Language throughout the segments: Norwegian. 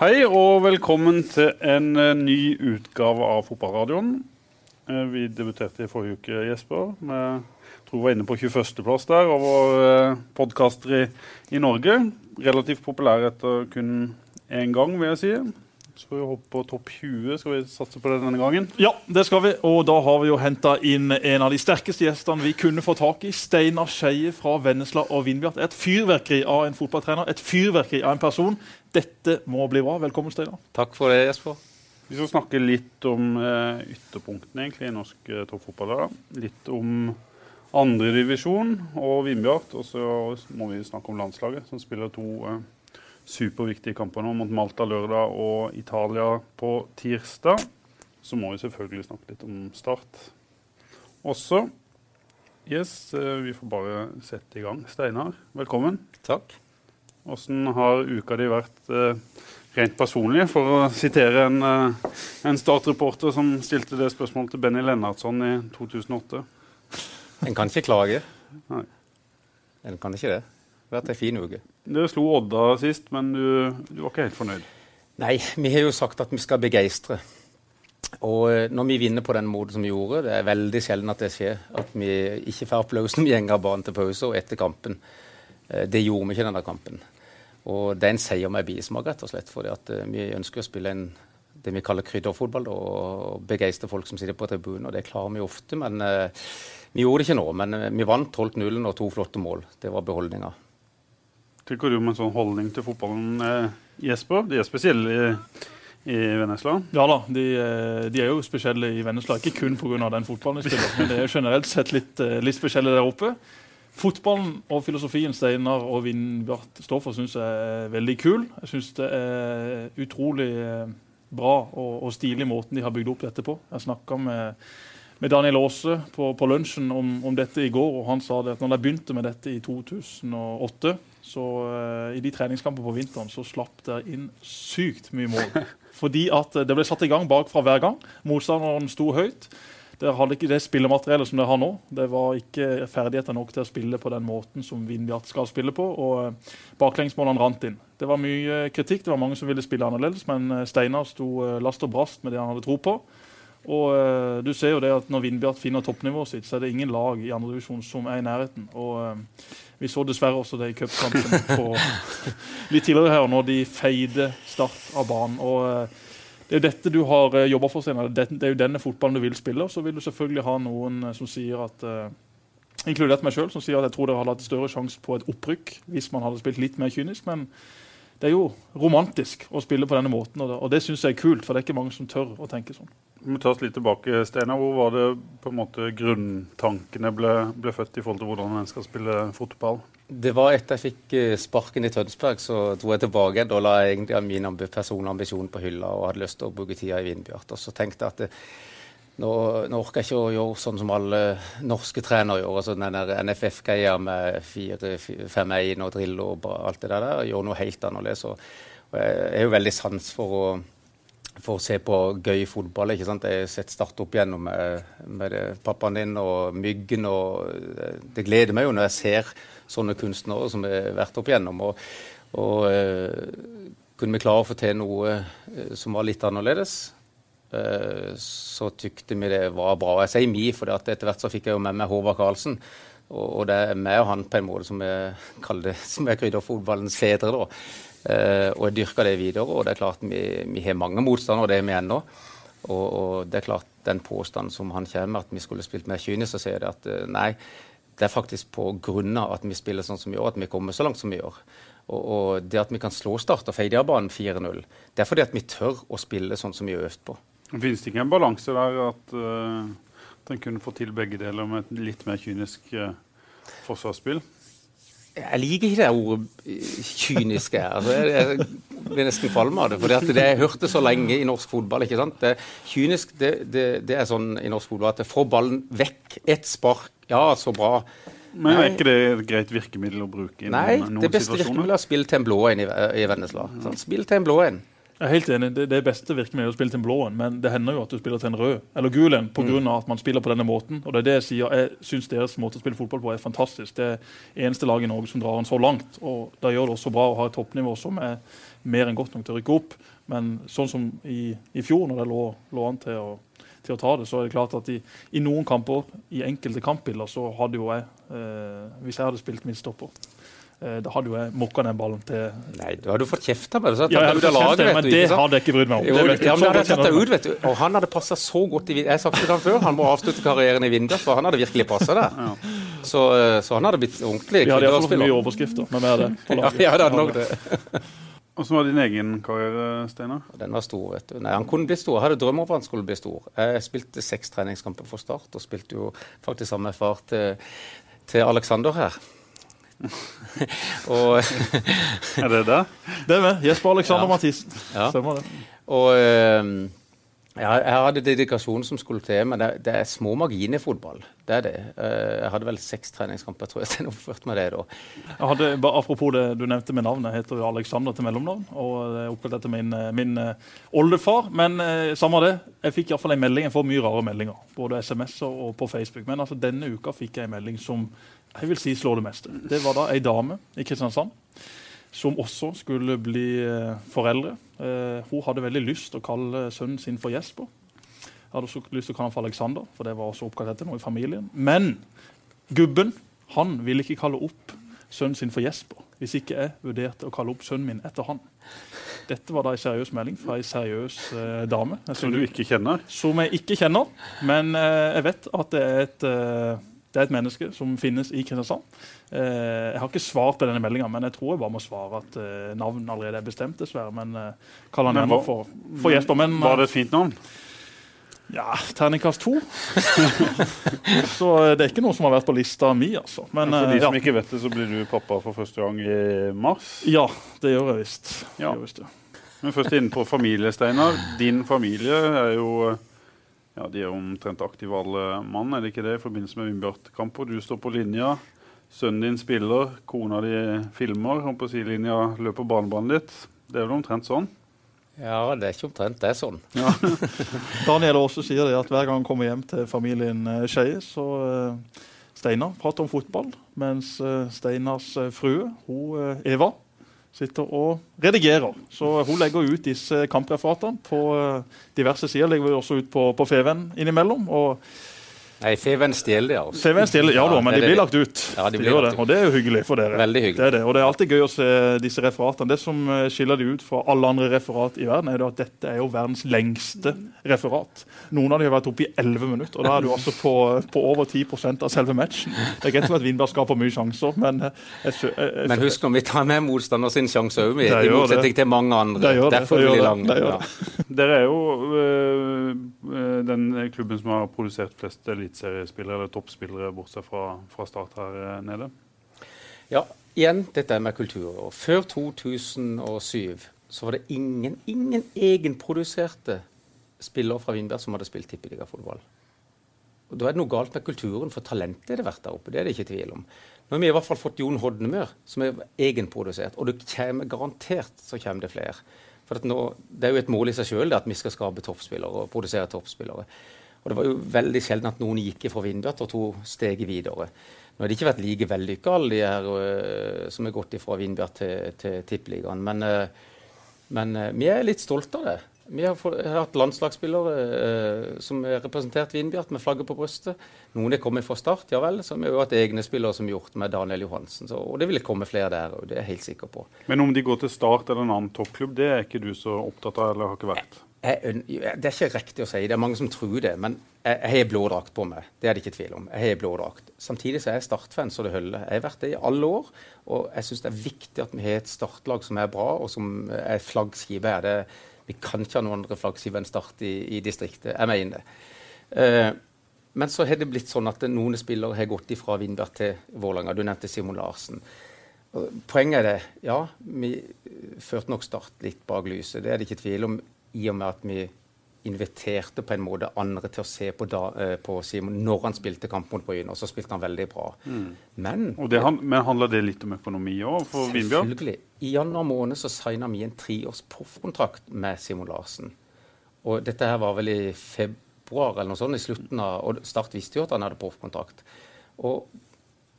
Hei og velkommen til en eh, ny utgave av Fotballradioen. Eh, Vi debuterte i forrige uke, Jesper. Jeg tror vi var inne på 21.-plass der over podkaster i, i Norge. Relativt populær etter kun én gang, vil jeg si. Så vi håper på topp 20. Skal vi satse på det denne gangen? Ja, det skal vi. Og da har vi jo henta inn en av de sterkeste gjestene vi kunne få tak i. Steinar Skeie fra Vennesla og Vindbjart. Et fyrverkeri av en fotballtrener. Et fyrverkeri av en person. Dette må bli bra. Velkommen, Steinar. Takk for det, Jesper. Vi skal snakke litt om eh, ytterpunktene egentlig, i norsk eh, toppfotball. Litt om andredivisjon og Vindbjart. Og så må vi snakke om landslaget, som spiller to eh, superviktige kamper nå mot Malta lørdag og Italia på tirsdag. Så må vi selvfølgelig snakke litt om Start også. Yes, eh, vi får bare sette i gang. Steinar, velkommen. Takk. Åssen har uka di vært eh, rent personlig, for å sitere en, eh, en Start-reporter som stilte det spørsmålet til Benny Lennartson i 2008? En kan ikke klage. Nei. En kan ikke det. Det har vært ei en fin uke. Dere slo Odda sist, men du, du var ikke helt fornøyd? Nei, vi har jo sagt at vi skal begeistre. Og eh, når vi vinner på den måten som vi gjorde, det er veldig sjelden at det skjer, at vi ikke får applaus når vi av banen til pause og etter kampen. Det gjorde vi ikke denne kampen. Og det er en seier med bismak, rett og slett. For vi ønsker å spille en, det vi kaller krydderfotball, og begeistre folk som sitter på tribunen. Og det klarer vi ofte, men uh, vi gjorde det ikke nå. Men eh, vi vant 12-0 og to flotte mål. Det var beholdninga. Tykker du om en sånn holdning til fotballen, eh, Jesper? De er spesielle i, i Vennesla. Ja da, de, eh, de er jo spesielle i Vennesla. Ikke kun pga. den fotballen de spiller, men det er generelt sett litt, eh, litt spesielle der oppe. Fotballen og filosofien Steinar og Vindbjart står for, syns jeg er veldig kul. Jeg syns det er utrolig eh, bra og, og stilig måten de har bygd opp dette på. Jeg snakka med, med Daniel Aase på, på lunsjen om, om dette i går, og han sa det at når de begynte med dette i 2008, så uh, i de treningskampene på vinteren så slapp det inn sykt mye mål. Fordi at det ble satt i gang bakfra hver gang. Motstanderen sto høyt. Dere hadde ikke det spillemateriellet som det har nå. Det var ikke ferdigheter nok til å spille på den måten som Vindbjart skal spille på. og eh, Baklengsmålene rant inn. Det var mye kritikk, det var mange som ville spille annerledes, men eh, Steinar sto eh, last og brast med det han hadde tro på. Og eh, du ser jo det at Når Vindbjart finner toppnivået sitt, så er det ingen lag i andredivisjon som er i nærheten. Og eh, Vi så dessverre også det i cupkampen på- litt tidligere her, når de feide Start av banen. og eh, det er jo dette du har uh, jobba for, senere. Det, det er jo denne fotballen du vil spille. Så vil du selvfølgelig ha noen eh, som sier at eh, Inkludert meg sjøl, som sier at jeg tror dere hadde hatt større sjanse på et opprykk hvis man hadde spilt litt mer kynisk. Men det er jo romantisk å spille på denne måten, og det, og det syns jeg er kult. For det er ikke mange som tør å tenke sånn. Vi må ta oss litt tilbake, Steinar. Hvor var det på en måte grunntankene ble, ble født i forhold til hvordan en skal spille fotball? Det var etter jeg fikk eh, sparken i Tønsberg, så dro jeg tilbake. Da la jeg egentlig min personlige ambisjon på hylla og hadde lyst til å bruke tida i Vindbjart. Og så tenkte jeg at det, nå, nå orker jeg ikke å gjøre sånn som alle norske trenere gjør. altså Den der NFF-greia med 4-5-1 og drill og alt det der. Gjøre noe helt annerledes. Og jeg er jo veldig sans for å for å se på gøy fotball. ikke sant? Jeg har sett Start opp igjennom med, med pappaen din og Myggen. og det- gleder meg jo når jeg ser sånne kunstnere som har vært opp igjennom. Og, og uh, kunne vi klare å få til noe eh, som var litt annerledes, uh, så tykte vi det var bra. Jeg sier mi, for etter hvert så fikk jeg jo med meg Håvard Karlsen. Og, og det er meg og han på en måte som jeg kaller det, som er krydderfotballens fedre. da. Eh, og jeg dyrker det videre. Og det er klart vi, vi har mange motstandere, og det har vi ennå. Og, og det er klart den påstanden som han kommer at vi skulle spilt mer kynisk, så sier det at eh, nei, det er faktisk på grunn av at vi spiller sånn som vi gjør, at vi kommer så langt som vi gjør. Og, og det at vi kan slå Start og feide av banen 4-0, det er fordi at vi tør å spille sånn som vi har øvd på. Finnes det ikke en balanse der at, uh, at en kunne få til begge deler med et litt mer kynisk uh, forsvarsspill? Jeg liker ikke det ordet eh, kyniske. Altså, jeg, blir nesten kvalm av det. For det jeg hørte så lenge i norsk fotball. ikke sant? Det, kynisk det, det, det er sånn i norsk fotball at det får ballen vekk. Ett spark. Ja, så bra. Men er ikke det et greit virkemiddel å bruke i Nei, noen, Nei, det beste situasjoner? virkemiddelet er å spille til en blå en i, i Vennesla. Sånn, Spill til en blå en. Jeg er helt enig. Det, det beste virkemiddelet er å spille til en blå en, men det hender jo at du spiller til en rød eller gul en pga. Mm. at man spiller på denne måten. Og det er det Jeg sier. Jeg syns deres måte å spille fotball på er fantastisk. Det er eneste lag i Norge som drar den så langt. og Da gjør det også bra å ha et toppnivå som er mer enn godt nok til å rykke opp. Men sånn som i, i fjor, når det lå, lå an til å, til å, ta det, så er det klart at i, i noen kamper, i enkelte kampbilder, så hadde jo jeg eh, Hvis jeg hadde spilt midtstopper da hadde jo jeg mokka den ballen til Nei, du hadde fått kjefta på det. Ja, jeg hadde laget, det, men det hadde jeg ikke brydd meg om. Jo, det ja, men hadde tatt ut, vet du. Og han hadde passa så godt i Jeg har sagt det til ham før, han må avslutte karrieren i Vinda, for han hadde virkelig passa der. Ja. Så, eh, så, han hadde blitt ordentlig Vi hadde iallfall mye overskrifter, men med det. Ja, ja, det hadde nok det. Hvordan var din egen karriere, Steinar? Den var stor. vet du. Nei, Han kunne bli stor. Jeg hadde drømmer om at han skulle bli stor. Jeg spilte seks treningskamper for Start, og spilte jo faktisk sammen med far til, til Alexander her. og, er det det? Det er vi. Jesper Alexander ja. Mathisen. Ja. Stemmer det. Og ja, jeg hadde dedikasjon som skulle til, men det, det, er små marginer i fotball. Det er det. Uh, jeg hadde vel seks treningskamper, tror jeg. jeg oppførte meg det da. Jeg hadde, apropos det du nevnte med navnet, jeg heter jo Alexander til mellomnavn. Og det er oppkalt etter min, min uh, oldefar. Men samme det, jeg fikk iallfall en melding. Jeg får mye rare meldinger, både SMS-er og på Facebook. Men altså, denne uka fikk jeg en melding som jeg vil si slår det meste. Det var da ei dame i Kristiansand som også skulle bli eh, foreldre. Eh, hun hadde veldig lyst til å kalle sønnen sin for Jesper. Jeg hadde også lyst til å kalle han for Alexander, for det var også oppkalt etter noe i familien. Men gubben han ville ikke kalle opp sønnen sin for Jesper hvis ikke jeg vurderte å kalle opp sønnen min etter han. Dette var da en seriøs melding fra ei seriøs eh, dame. Som du ikke kjenner? Som jeg ikke kjenner, men eh, jeg vet at det er et eh, det er et menneske som finnes i Kristiansand. Eh, jeg har ikke svart på denne meldinga, men jeg tror jeg bare må svare at navnet navn allerede er bestemt, dessverre. Men eh, kall han gjerne for, for Jesper. Men, var det et fint navn? Ja, terningkast to. så det er ikke noe som har vært på lista mi, altså. Men, for de som ja. ikke vet det, så blir du pappa for første gang i mars? Ja, det gjør jeg visst. Ja. Men først innenfor familie, Steinar. Din familie er jo ja, De er omtrent aktive alle mann, er det ikke det, i forbindelse med Vindbjart-kamper. Du står på linja, sønnen din spiller, kona di filmer, og på sidelinja løper barnebarnet ditt. Det er vel omtrent sånn? Ja, det er ikke omtrent, det er sånn. Ja. Daniel også sier det at hver gang han kommer hjem til familien eh, Skeie, så uh, Steinar prater om fotball, mens uh, Steinars uh, frue, hun, Eva, sitter og redigerer. Så hun legger ut disse kampreferatene på eh, diverse sider. legger vi også ut på, på Feven innimellom. og Nei, Feven stjeler det. Altså. Feven stjeler, ja, da, men de blir lagt ut. Ja, de blir de lagt ut. Og det er jo hyggelig for dere. Veldig hyggelig. Det er det. Og det er alltid gøy å se disse referatene. Det som eh, skiller de ut fra alle andre referat i verden, er at dette er jo verdens lengste referat. Noen av de har vært oppe i 11 minutter, og da er du altså på, på over 10% av selve matchen. Det er greit at Vindberg skaper mye sjanser, men eh, jeg, jeg, jeg, Men husk når vi tar med motstander sin sjanse òg, i motsetning til mange andre. Det Derfor blir det lang. Ja. Dere er jo øh, den klubben som har produsert flest elite eliteseriespillere eller toppspillere, bortsett fra, fra start her eh, nede? Ja, igjen dette med kultur. Før 2007 så var det ingen, ingen egenproduserte spillere fra Vindberg som hadde spilt tippeligafotball. Og Da er det noe galt med kulturen, for talentet er det vært der oppe. det er det ikke tvil om. Nå har vi i hvert fall fått Jon Hodnemør, som er egenprodusert. Og det kommer garantert så kommer det flere. For nå, Det er jo et mål i seg sjøl at vi skal skape toppspillere og produsere toppspillere. Og det var jo veldig sjelden at noen gikk fra vinduet og tok steget videre. Nå har det ikke vært like vellykka, alle de her uh, som har gått fra Vindbjart til, til Tippeligaen. Men, uh, men uh, vi er litt stolte av det. Vi har, for, har hatt landslagsspillere som har representert Vindbjart med flagget på brystet. Noen er kommet fra start, ja vel. Så vi har jo hatt egne spillere som gjort med Daniel Johansen. Så, og det vil komme flere der òg, det er jeg helt sikker på. Men om de går til Start eller en annen toppklubb, det er ikke du så opptatt av, eller har ikke vært? Jeg, det er ikke riktig å si, det er mange som tror det. Men jeg, jeg har blå drakt på meg. Det er det ikke tvil om. Jeg har blå drakt. Samtidig så er jeg startfan så det holder. Jeg har vært det i alle år. Og jeg syns det er viktig at vi har et startlag som er bra, og som er flaggskipet. Vi kan ikke ha noen andre flaggskip enn Start i, i, distriktet. Jeg mener det. Uh, men så har det blitt sånn at noen spillere har gått ifra Vindberg til Vålerenga. Du nevnte Simon Larsen. Poenget er det, ja, vi førte nok Start litt bak lyset. Det er det ikke tvil om i og med at vi inviterte på en måte andre til å se på, da, eh, på Simon når han spilte kamp mot Bryne, og så spilte han veldig bra. Mm. Men, det, men handler det litt om økonomi òg for Vindbjørn? Selvfølgelig. I januar måned så signa vi en treårs proffkontrakt med Simon Larsen. Og dette her var vel i februar eller noe sånt, i slutten av, og Start visste jo at han hadde proffkontrakt. Og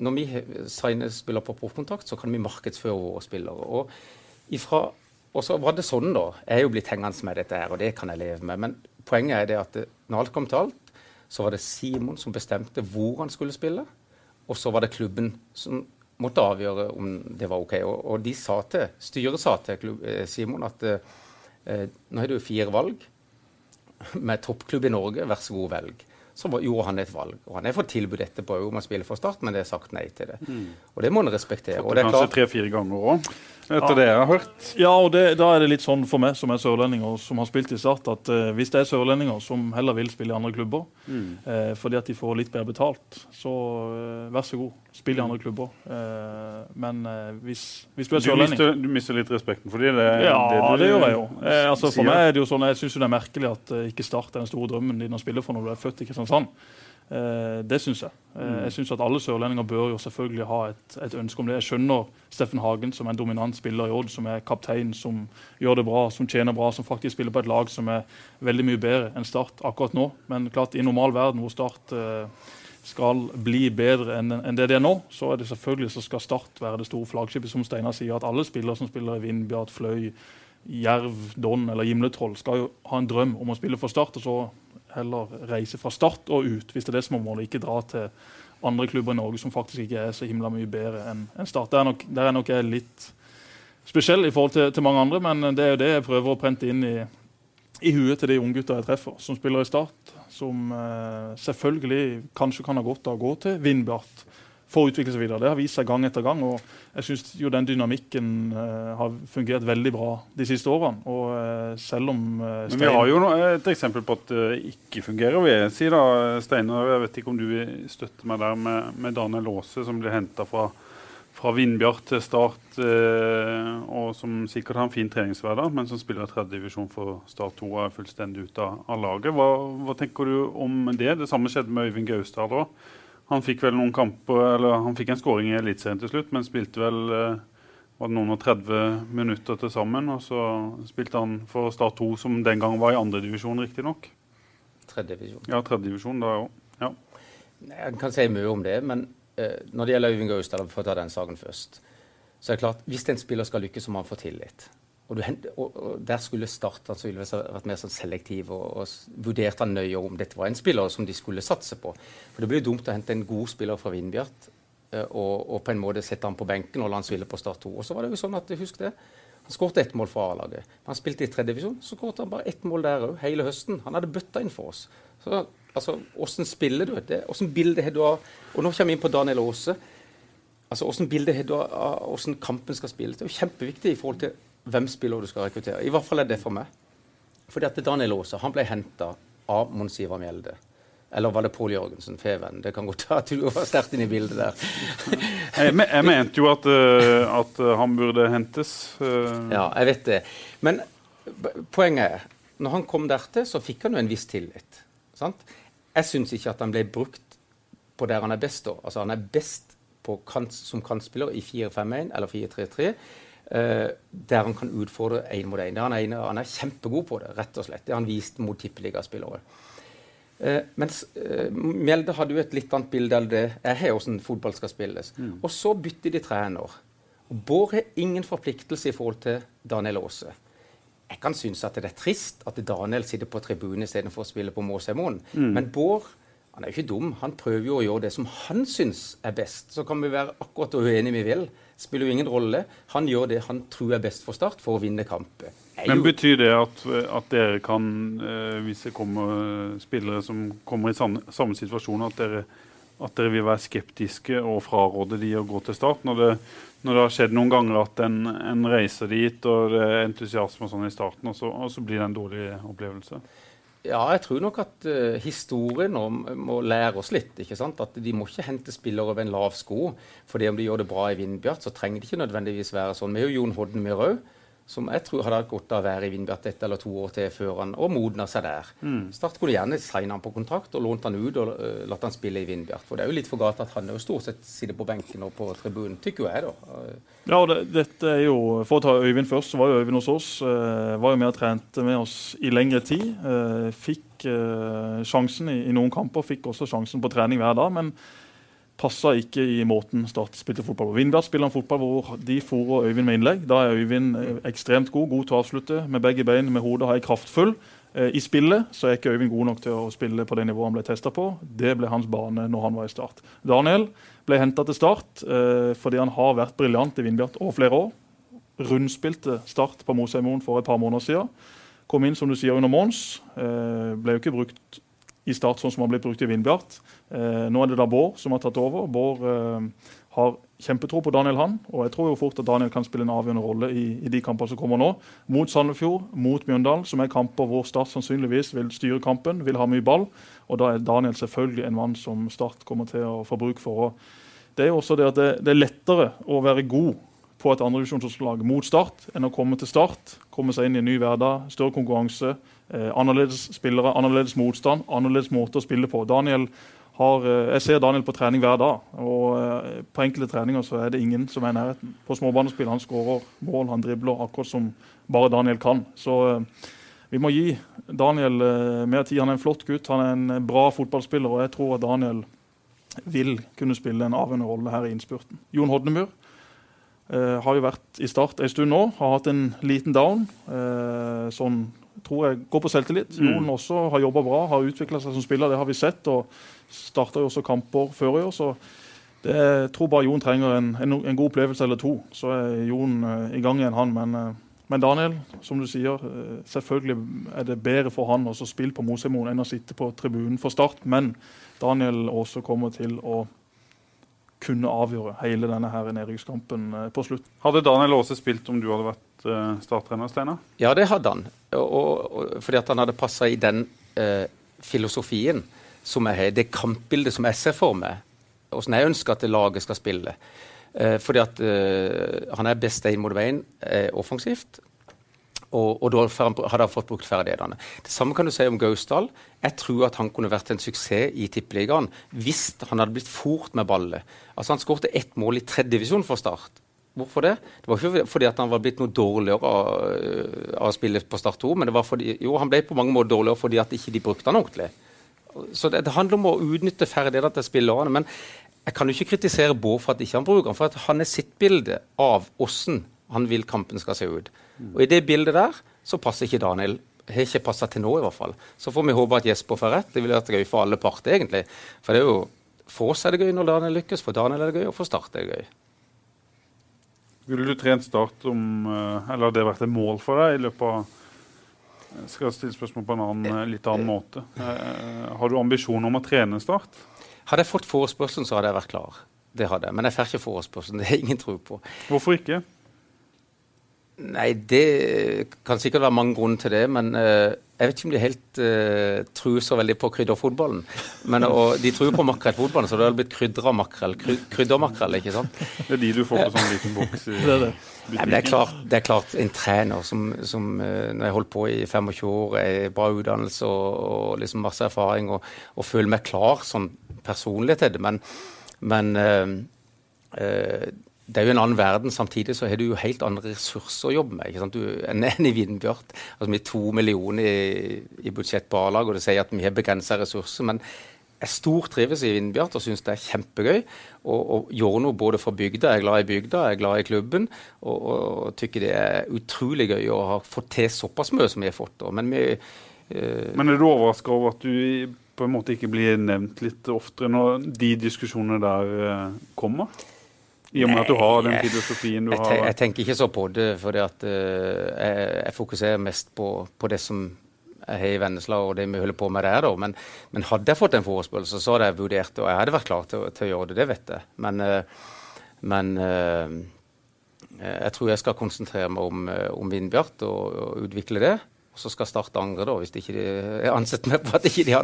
når vi signer spiller på proffkontrakt, så kan vi markedsføre våre spillere. Og ifra og så var det sånn, da. Jeg er jo blitt hengende med dette her, og det kan jeg leve med. Men poenget er det at når alt kom til alt, så var det Simon som bestemte hvor han skulle spille. Og så var det klubben som måtte avgjøre om det var OK. Og, og de sa til, styret sa til klubb, eh, Simon at eh, nå har du fire valg med toppklubb i Norge, vær så god, velg så gjorde han et valg. Og han har fått tilbud etterpå om å spille for Start, men det er sagt nei til det. Mm. Og det må han respektere. Fått det, det kanskje tre-fire ganger òg, etter ja. det jeg har hørt. Ja, og det, da er det litt sånn for meg som er sørlending og som har spilt i Start, at uh, hvis det er sørlendinger som heller vil spille i andre klubber mm. uh, fordi at de får litt bedre betalt, så uh, vær så god, spill i andre klubber. men hvis, hvis, du er sørlending Du mister, du mister litt respekten for dem? Ja, det, du, det, gjør jeg jo. altså, for meg er det jo sånn, jeg syns det er merkelig at ikke Start er den store drømmen din å spille for når du er født i Kristiansand. Eh, det syns jeg. Eh, mm. Jeg synes at Alle sørlendinger bør jo selvfølgelig ha et, et, ønske om det. Jeg skjønner Steffen Hagen, som er en dominant spiller i Odd, som er kaptein, som gjør det bra, som tjener bra, som faktisk spiller på et lag som er veldig mye bedre enn Start akkurat nå. Men klart, i normal verden hvor Start eh, skal bli bedre enn en det de er nå, så er det selvfølgelig så skal Start være det store flaggskipet, som Steinar sier. At alle spillere som spiller i Vindbjart, Fløy, Jerv, Don eller Gimletroll, skal jo ha en drøm om å spille for Start. og så heller reise fra start og ut, hvis det er det som er målet. Ikke dra til andre klubber i Norge som faktisk ikke er så himla mye bedre enn en Start. Der er, nok, der er nok jeg litt spesiell i forhold til, til, mange andre, men det er jo det jeg prøver å prente inn i, i huet til de unggutta jeg treffer, som spiller i Start. Som eh, selvfølgelig kanskje kan ha godt av å gå til Vindbjart for å utvikle seg videre. Det har vist seg gang etter gang. og jeg synes jo Den dynamikken uh, har fungert veldig bra de siste årene. og uh, selv om uh, Men Vi har jo et eksempel på at det ikke fungerer. vil jeg si da, Steinar, jeg vet ikke om du vil støtte meg der med, med Daniel Aase, som ble henta fra, fra Vindbjart til Start, og som sikkert har en fin treningshverdag, men som spiller tredjedivisjon for Start 2 og er fullstendig ute av, av laget. Hva, hva, tenker du om det? Det samme skjedde med Øyvind Gausdal òg. Han fikk vel noen kamper, eller han fikk en skåring i Eliteserien til slutt, men spilte vel eh, var det noen og 30 minutter til sammen. Og så spilte han for Start 2, som den gang var i andredivisjon, riktignok. Tredjedivisjon. Ja, tredjedivisjon da òg. Ja. Jeg kan si mye om det, men uh, når det gjelder Øyvind Gaustad, for å ta den saken først, så er det klart, hvis en spiller skal lykkes, så må han få tillit. Og, du, og, og, Der skulle Start altså, vært mer sånn selektiv og, og vurdert han nøye om dette var en spiller som de skulle satse på. For Det blir dumt å hente en god spiller fra Vindbjart eh, og, på en måte sette han på benken og la han spille på Start 2. Og så var det jo sånn at, husk det, Han skåret ett mål for A-laget. Han spilte i tredje divisjon, så skåret han bare ett mål der òg, hele høsten. Han hadde bøtta inn for oss. Så altså, Åssen spiller du? det? Åssen bilde har du av Og nå kommer vi inn på Daniel Aase. Altså, Åssen bilde har du av åssen kampen skal spilles? Det er jo kjempeviktig i forhold til hvem spiller du skal rekruttere. I hvert fall er det for meg. Fordi at Daniel Aase han ble henta av Mons Ivar Mjelde. Eller var det Pål Jørgensen, Feven? Det kan godt være at du var sterkt inne i bildet der. jeg, jeg, mente jo at, uh, at, han burde hentes. Uh. Ja, jeg vet det. Men poenget er når han kom dertil, så fikk han jo en viss tillit. Sant? Jeg syns ikke at han ble brukt på der han er best. da. Altså Han er best kant, som kantspiller i 4-5-1 eller 4-3-3. Uh, der han kan utfordre én mot én. Han, han, er kjempegod på det, rett og slett. Det har han vist mot tippeligaspillere. Uh, mens uh, Mjelde hadde jo et litt annet bilde enn det jeg har, hvordan fotball skal spilles. Mm. Og så bytter de trener. Bård har ingen forpliktelse i forhold til Daniel Aase. Jeg kan synes at det er trist at Daniel sitter på tribunen istedenfor å spille på Måsemoen. Mm. Men Bård han er jo ikke dum. Han prøver jo å gjøre det som han syns er best. Så kan vi være akkurat uenige vi vil spiller jo ingen rolle. Han gjør det han tror er best for Start for å vinne kampen. Men Betyr det at, at dere kan, eh, hvis det kommer spillere som kommer i samme, samme situasjon, at dere, at dere, vil være skeptiske og fraråde de å gå til Start? Når det, når det har skjedd noen ganger at en, en reiser dit og det er entusiasme og sånn i starten, og så, og så blir det en dårlig opplevelse? Ja, jeg tror nok at uh, historien nå må lære oss litt. ikke sant? At De må ikke hente spillere over en lav sko. fordi om de gjør det bra i Vindbjart, så trenger det ikke nødvendigvis være sånn. Vi har jo Jon Hodnemyr òg, som jeg tror hadde hatt godt av å være i Vindbjart ett eller to år til før han og modna seg der. Mm. Start kunne gjerne signe han på kontrakt og lånt han ut og uh, latt han spille i Vindbjart. For det er jo litt for galt at han jo stort sett sitter på benken og på tribunen, tykker jeg, da. Ja, og det, dette er jo, For å ta Øyvind først, så var jo Øyvind hos oss. Uh, var jo med og trente med oss i lengre tid. Uh, fikk sjansen i, i, noen kamper, fikk også sjansen på trening hver dag. men passa ikke i måten Start spilte fotball på. Vindbjart spiller en fotball hvor de fòrer Øyvind med innlegg. Da er Øyvind eh, ekstremt god, god til å avslutte med begge bein, med hodet har jeg kraftfull. Eh, I spillet så er ikke Øyvind god nok til å spille på det nivået han ble testa på. Det ble hans bane når han var i Start. Daniel ble henta til Start eh, fordi han har vært briljant i Vindbjart over flere år. Rundspilte Start på Mosheimoen for et par måneder siden. Kom inn som du sier under Mons. ble jo ikke brukt i Start sånn som har blitt brukt i Vindbjart. Eh, nå er det da Bård som har tatt over. Bård eh, har kjempetro på Daniel Han, og jeg tror jo fort at Daniel kan spille en avgjørende rolle i, i de kampene som kommer nå. Mot Sandefjord, mot Mjøndalen, som er kamper hvor Start sannsynligvis vil styre kampen, vil ha mye ball. Og da er Daniel selvfølgelig en mann som Start kommer til å få bruk for. Og det er jo også det at det, det er lettere å være god på et andredivisjonslag mot Start enn å komme til Start, komme seg inn i en ny hverdag, større konkurranse, eh, annerledes spillere, annerledes motstand, annerledes måte å spille på. Daniel har, eh, jeg ser Daniel på trening hver dag. og eh, På enkelte treninger så er det ingen som er i nærheten. På småbanespill han skårer mål, han dribler akkurat som bare Daniel kan. Så eh, vi må gi Daniel mer tid. Han er en flott gutt, han er en bra fotballspiller. Og jeg tror at Daniel vil kunne spille en avgjørende rolle her i innspurten. Jon Hodnemyr eh, har jo vært i Start en stund nå. Har hatt en liten down. Eh, sånn tror jeg går på selvtillit. Mm. Jon også har jobba bra, har utvikla seg som spiller. Det har vi sett. og Starta jo også kamper før i år. så det, jeg tror bare Jon trenger en, en, en, god opplevelse eller to. Så er Jon uh, i gang igjen, han. Men, uh, men, Daniel, som du sier, uh, selvfølgelig er det bedre for han å spille på Mosheimoen enn å sitte på tribunen for Start. Men Daniel også kommer til å kunne avgjøre hele denne her nedrykkskampen på slutt. Hadde Daniel også spilt om du hadde vært uh, starttrener, Steinar? Ja, det hadde han. Og, og, fordi at han hadde passa i den filosofien som jeg har, det kampbildet som jeg ser for meg, åssen jeg ønsker at laget skal spille. Eh, fordi at eh, han er best én mot veien eh, offensivt. Og, og, da hadde han fått brukt ferdighetene. Det samme kan du si om Gausdal. Jeg tror at han kunne vært en suksess i Tippeligaen hvis han hadde blitt fort med ballet. Altså Han skårte ett mål i tredje divisjon for Start. Hvorfor det? Det var ikke fordi han var blitt noe dårligere av, av å spille på Start 2, men det var fordi, jo, han ble på mange måter dårligere fordi at ikke de brukte han ordentlig. Så det, det, handler om å utnytte ferdighetene til spillerne. Men jeg kan jo ikke kritisere Bård for at ikke han bruker den, for han er sitt bilde av hvordan han vil kampen skal se ut. Og i det bildet der så passer ikke Daniel. Har ikke passa til nå, i hvert fall. Så får vi håpe at Jesper får rett. Det ville vært gøy for alle parter, egentlig. For det er jo for oss er det gøy når Daniel lykkes, for Daniel er det gøy, og for Start er det gøy. Ville du trent Start om eh, Eller hadde det vært et mål for deg i løpet av jeg skal stille spørsmål på en annen, eh, litt annen måte. Eh, har du ambisjon om å trene Start? Hadde jeg fått forespørselen, så hadde jeg vært klar. Det hadde jeg. Men jeg får ikke forespørselen. Det er ingen tro på. Hvorfor ikke? Nei, det kan sikkert være mange grunner til det. Men uh, jeg vet ikke om de helt uh, tror så veldig på krydderfotballen. Men, og de tror på makrellfotballen, så det har blitt krydra makrell. Kry, kryddermakrell, ikke sant? Det er de du får på sånn liten boks det, det det. Nei, det, er klart, det er klart en trener som, som uh, Når jeg holdt på i 25 år, er bra utdannelse og, og liksom masse erfaring, og, og, føler meg klar sånn personlig til det. Men, men det er jo en annen verden. Samtidig så har du jo helt andre ressurser å jobbe med ikke sant? Du, enn i Vindbjart. Altså, vi er to millioner i, i budsjett på A-lag, og det sier at vi har begrensa ressurser. Men jeg stortrives i Vindbjart og syns det er kjempegøy. Og, og gjør noe både for bygda. Jeg er glad i bygda, jeg er glad i klubben. Og, og tykker det er utrolig gøy å ha fått til såpass mye som vi har fått. Men, vi, eh, Men er du overraska over at du på en måte ikke blir nevnt litt oftere når de diskusjonene der eh, kommer? I og med at du har den filosofien du jeg, har? Jeg tenker ikke så på det, for uh, jeg, jeg, fokuserer mest på, på, det som jeg har i Vennesla og det vi holder på med der. Men, men hadde jeg fått en forespørsel, så hadde jeg vurdert og jeg hadde vært klar til, til å gjøre det. Det vet jeg. Men, uh, men uh, jeg tror jeg skal konsentrere meg om, om Vindbjart og, og utvikle det. Og så skal Start angre, da, hvis de ikke er ansett med på at ikke de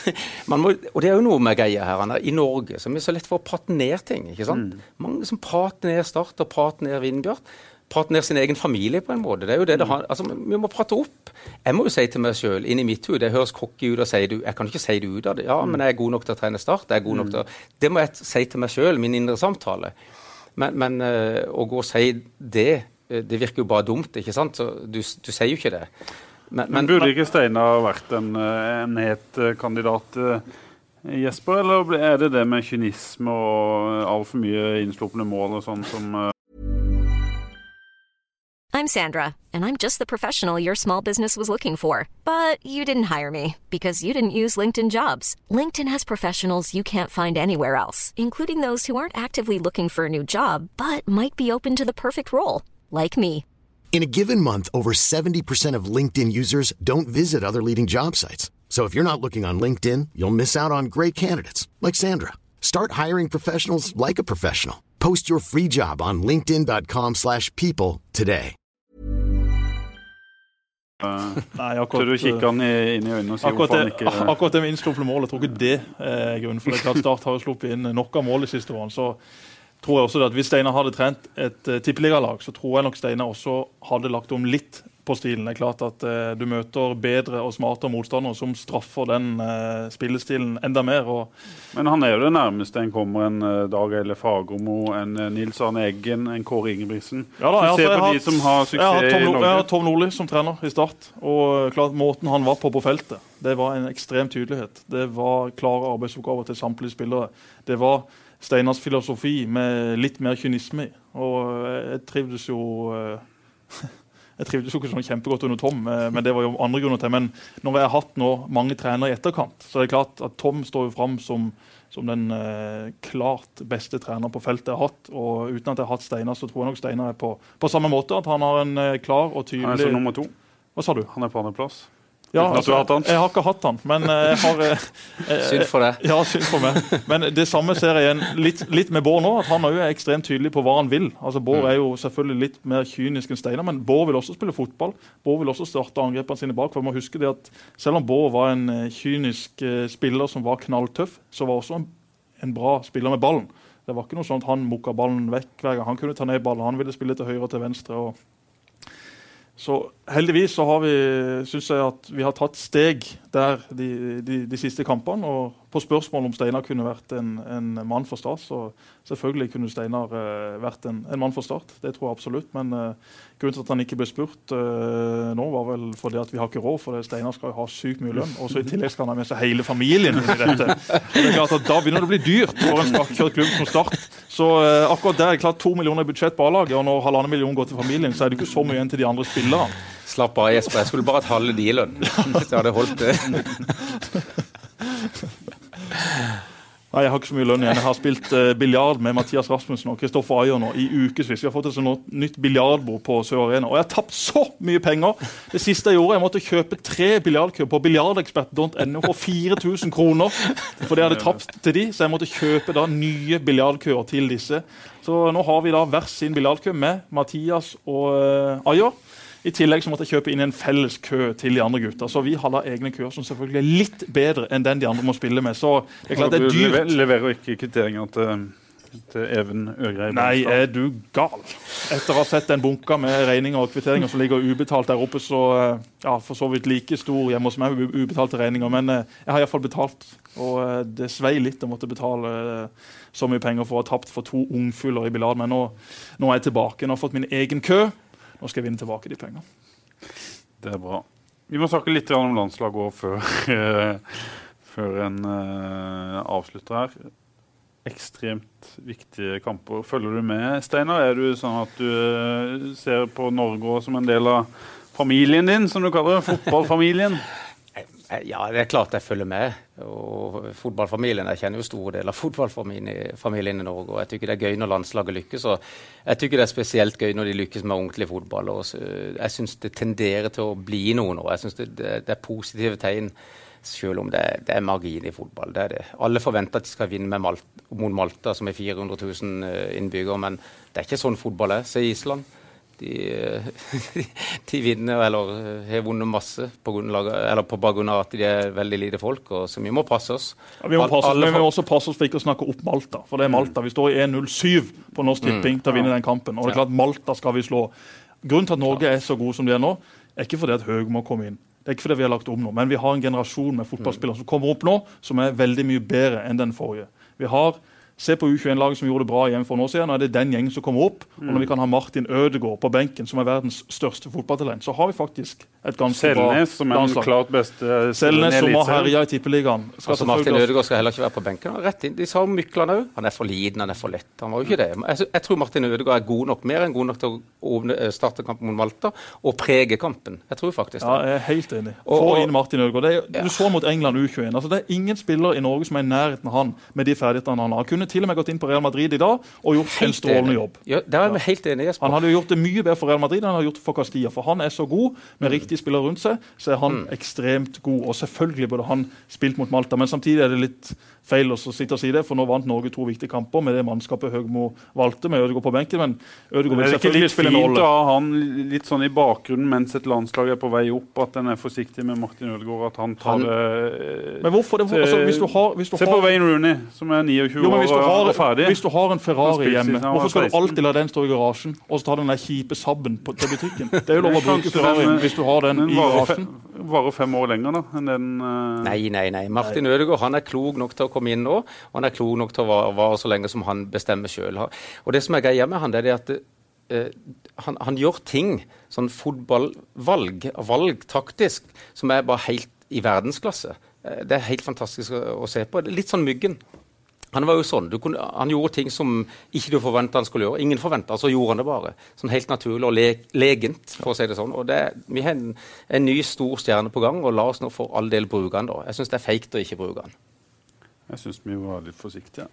må, Og det er jo noe med greia her i Norge som er så lett for å prate ned ting. ikke sant? Mm. Mange som prater ned Start og prater ned Vindbjart. prate ned sin egen familie på en måte. Det er jo det det har, altså, Vi må prate opp. Jeg må jo si til meg sjøl, inni mitt hode, det høres cocky ut å si det, jeg kan ikke si det ut av det. Ja, men jeg er god nok til å trene Start. jeg er god nok til å, Det må jeg si til meg sjøl, min indre samtale. Men, men uh, å gå og si det, det virker jo bare dumt, ikke sant? Så du, du sier jo ikke det. Men, men, burde ikke Steinar vært en, en het kandidat? Jesper, eller er det det med kynisme og altfor mye innslupne mål og sånn som uh... I'm Sandra, and I'm just the professional your small business was looking for. But you didn't hire me because you didn't use LinkedIn jobs. LinkedIn has professionals you can't find anywhere else, including those who aren't actively looking for a new job but might be open to the perfect role, like me. In a given month, over 70% of LinkedIn users don't visit other leading job sites. So if you're not looking on LinkedIn, you'll miss out on great candidates like Sandra. Start hiring professionals like a professional. Post your free job on linkedin.com/people today. Nei, akkurat, Tør du kikke han inn i øynene og si akkurat det, ikke Akkurat det med innslupne mål, jeg tror ikke det er grunnen. For det er klart Start har jo sluppet inn nok av mål de siste årene. så tror jeg også at Hvis Steinar hadde trent et uh, tippeligalag, så tror jeg nok Steinar også hadde lagt om litt på stilen. Det er klart at uh, Du møter bedre og smartere motstandere som straffer den uh, spillestilen enda mer. Men han er jo det nærmeste en kommer en uh, Dag Eile Fagermo, en Nils Arne Eggen, en Kåre Ingebrigtsen. Ja, da, altså, jeg, har, de som har suksess i Norge. Jeg har Tom Nordli som trener i Start. og klart Måten han var på på feltet, det var en ekstrem tydelighet. Det var klare arbeidsoppgaver til samtlige spillere. Det var Steinars filosofi med litt mer kynisme i. Og jeg trivdes jo Jeg trivdes jo ikke sånn kjempegodt under Tom, eh, men det var jo andre grunner til. Men når jeg har hatt nå mange trenere i etterkant, så er det klart at Tom står jo fram som, som den eh, klart beste treneren på feltet jeg har hatt. Og uten at jeg har hatt Steinar, så tror jeg nok Steinar er på, på samme måte. At han har en eh, klar og tydelig Han er som nummer to. Hva sa du? Han er på andreplass. Ja, altså, jeg har ikke hatt han, men eh, jeg har eh, eh, Synd for det. Ja, synd for meg. Men det samme ser jeg igjen litt, litt med Bård nå. at Han er ekstremt tydelig på hva han vil. Altså Bård mm. er jo selvfølgelig litt mer kynisk enn Steinar, men Bård vil også spille fotball. Bård vil også starte angrepene sine bak. for jeg må huske det at Selv om Bård var en kynisk spiller som var knalltøff, så var også en, en bra spiller med ballen. Det var ikke noe sånn at han mukka ballen vekk hver gang. Han kunne ta ned ballen, han ville spille til høyre og til venstre. og så heldigvis så har vi, synes jeg at vi har tatt steg der de, de, de siste kampene. Og på spørsmål om Steinar kunne vært en, en mann for Start, så selvfølgelig kunne Steinar uh, vært en, en, mann for Start. Det tror jeg absolutt. Men uh, grunnen til at han ikke ble spurt uh, nå, var vel fordi at vi har ikke råd, for Steinar skal jo ha sykt mye lønn. Og så i tillegg skal han ha med seg hele familien i dette. Det er klart at Da begynner det å bli dyrt for en skakkjørt klubb som Start. Så akkurat der er det klart to millioner i budsjett på A-laget, og når halvannen million går til familien, så er det ikke så mye igjen til de andre spillerne. Slapp av, Jesper. Jeg skulle bare hatt halve de lønn. Jeg hadde holdt det. Nei, Jeg har ikke så mye lønn igjen. Jeg har spilt uh, biljard med Mathias Rasmussen og Kristoffer Ayer nå i ukevis. Vi har fått et sånt nytt biljardbord på Sør Arena. Og jeg har tapt så mye penger! Det siste jeg gjorde, jeg måtte kjøpe tre biljardkøer på biljardekspert.no for 4000 kroner. For det hadde tapt til de, så jeg måtte kjøpe da nye biljardkøer til disse. Så nå har vi da hver sin biljardkø med Mathias og uh. I tillegg så måtte jeg kjøpe inn en felles kø til de andre gutta. Så vi har da egne køer som selvfølgelig er litt bedre enn den de andre må spille med. Så det er klart det er dyrt. Du leverer ikke kvitteringer til, til Even Øgrei? Nei, er du gal? Etter å ha sett den bunka med regninger og kvitteringer som ligger ubetalt der oppe, så eh, ja, for så vidt like stor hjemme hos meg, ubetalte regninger. Men eh, jeg har iallfall betalt. Og eh, det svei litt å måtte betale så mye penger for å ha tapt for to ungfugler i Bilal. Men nå, nå er jeg tilbake. Nå har jeg fått min egen kø. Nå skal jeg vinne tilbake de pengene. Det er bra. Vi må snakke litt om landslaget òg før, før en uh, avslutter her. Ekstremt viktige kamper. Følger du med, Steinar? Er du sånn at du uh, ser på Norge som en del av familien din, som du kaller det? Fotballfamilien? Eh, ja, det er klart jeg følger med. Og fotballfamilien, Jeg kjenner jo store deler av fotballfamilien i Norge. og Jeg syns det er gøy når landslaget lykkes. og Jeg syns det er spesielt gøy når de lykkes med ordentlig fotball. og Jeg syns det tenderer til å bli noe nå. Jeg syns det, det, er positive tegn, selv om det, det, er margin i fotball. Det er det. Alle forventer at de skal vinne Malta, mot Malta, som er 400 000 innbyggere. Men det er ikke sånn fotball er. Se Island. De, de vinner eller har vunnet masse på, grunnlag, eller på bakgrunn av at de er veldig lite folk. og Så vi må passe oss. Ja, vi, må passe oss men vi må også passe oss for ikke å snakke opp Malta. For det er Malta. Vi står i 1-0-7 på Norsk Tipping til å vinne den kampen. Og det er klart Malta skal vi slå. Grunnen til at Norge er så gode som de er nå, er ikke fordi at må komme inn. Det er ikke fordi vi har lagt om nå, men vi har en generasjon med fotballspillere som kommer opp nå, som er veldig mye bedre enn den forrige. Vi har Se på U21-laget som gjorde det bra igjen for noen år siden. Nå er det den gjengen som kommer opp. Og når vi kan ha Martin Ødegaard på benken, som er verdens største fotballtalent, så har vi faktisk et ganske Selnes, bra som er den landslag. klart beste Selnes, som har herja i Tippeligaen. Skal Altså, Martin Ødegaard skal heller ikke være på benken. Rett inn. De sa om Mykland òg. Han er for liten, han er for lett. Han var jo ikke det. Jeg, jeg tror Martin Ødegaard er god nok, mer enn god nok til å eh, starte kampen mot Malta og prege kampen. Jeg tror faktisk det. Ja, jeg er helt enig. Få og- inn Martin Ødegaard. Det er, Du så mot England U21. Altså, det er ingen spiller i Norge som er i nærheten av han med de ferdighetene han har. Han kunne til og med gått inn på Real Madrid i dag og gjort en strålende enig. jobb. Ja, der er vi helt enige, Jesper. Han hadde gjort det mye bedre for Real Madrid enn han hadde gjort for Castilla. For han er så god, med riktige spillere rundt seg, så er han ekstremt god. Og selvfølgelig burde han spilt mot Malta, men samtidig er det litt feil å sitte og si det, for nå vant Norge to viktige kamper med det mannskapet Høgmo valgte, med Ødegaard på benken. Men Ødegaard vil det ikke selvfølgelig litt er en fint å ha han litt sånn i bakgrunnen mens et landslag er på vei opp, at en er forsiktig med Martin Ødegaard, at han tar Han- det Men hvorfor det? Altså, hvis du har, hvis du Se har på Wayne Rooney, som er 29 Jo, men hvis du, har, ferdig. hvis du har en Ferrari hjemme, hvorfor skal du alltid la den stå i garasjen og så ta den der kjipe Sabben på, til butikken? Det er jo lov å bruke Ferrarien hvis du har den den i garasjen. varer fem år lenger da, enn den Uh... Nei, nei, nei. Martin Ødegaard han er klok nok til å komme inn nå. Og han er klok nok til å vare, vare så lenge som han bestemmer sjøl. Og det som er greia med han, det er at Uh, han, han gjør ting, sånn fotballvalg, valg taktisk, som er bare helt i verdensklasse. Uh, det er helt fantastisk å, å se på. Litt sånn Myggen. Han var jo sånn, kunne, han gjorde ting som ikke du forventa han skulle gjøre. Ingen forventa, så gjorde han det bare. Sånn Helt naturlig og le, legent, for å si det sånn. Og det, Vi har en, en ny stor stjerne på gang, og la oss nå for all del bruke han da. Jeg syns det er feigt å ikke bruke han. Jeg syns vi var litt forsiktige.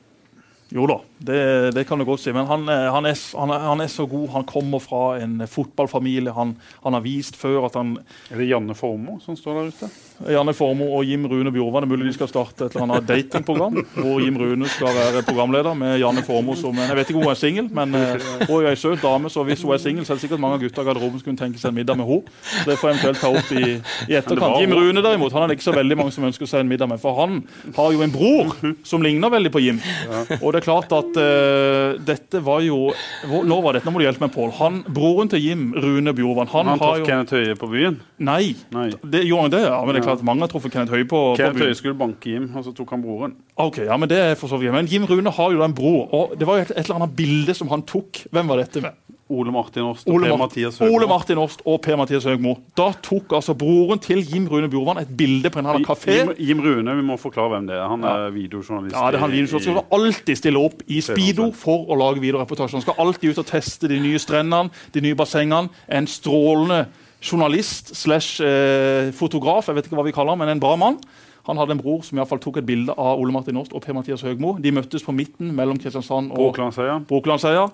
Jo da, det, det kan du godt si. Men han, er- han, er, han, er, han er så god. Han kommer fra en fotballfamilie. Han, han har vist før at han Er det Janne Formoe som står der ute? Janne Formoe og Jim Rune Bjorvann. Det er mulig de skal starte et eller annet datingprogram hvor Jim Rune skal være programleder med Janne Formoe som Jeg vet ikke om hun er singel, men eh, hun er ei søt dame, så hvis hun er singel, så er det sikkert mange gutta i garderoben som kunne tenke seg en middag med henne. Det får jeg eventuelt ta opp i, i etterkant. Jim. Rune derimot, han er det ikke så veldig mange som ønsker seg en middag med, for han har jo en bror som ligner veldig på Jim. Og det er klart at uh, dette var jo hvor- Når var dette? Nå må du hjelpe meg, Pål. Broren til Jim, Rune Bjorvann, han, Han traff jo Kenneth Høie på byen. Nei. Nei. Det, gjorde han det? Ja, men det er klart mange har truffet Kenneth Høie på, på Kenneth byen. Høie skulle banke Jim, og så tok han broren. Ok, ja, men det er for så vidt. Men Jim Rune har jo da en bror, og det var jo et, et eller annet bilde som han tok. Hvem var dette med? Ole Martin Åst og Ole, Per Mathias Høgmo. Ole Martin Åst og Per-Mathias Høgmo. Da tok altså broren til Jim Rune Bjorvann et bilde på en eller annen kafé. Jim, Jim Rune, vi må forklare hvem det er. Han er videojournalist. Ja, det er han videojournalist som skal alltid stille opp i speedo for å lage videoreportasjer. Han skal alltid ut og teste de nye strendene, de nye bassengene. En strålende journalist slash eh, fotograf, jeg vet ikke hva vi kaller han, men en bra mann. Han hadde en bror som i fall tok et bilde av Ole Martin Åst og Per-Mathias Høgmo. De møttes på midten mellom Kristiansand og. Brokelandsheia.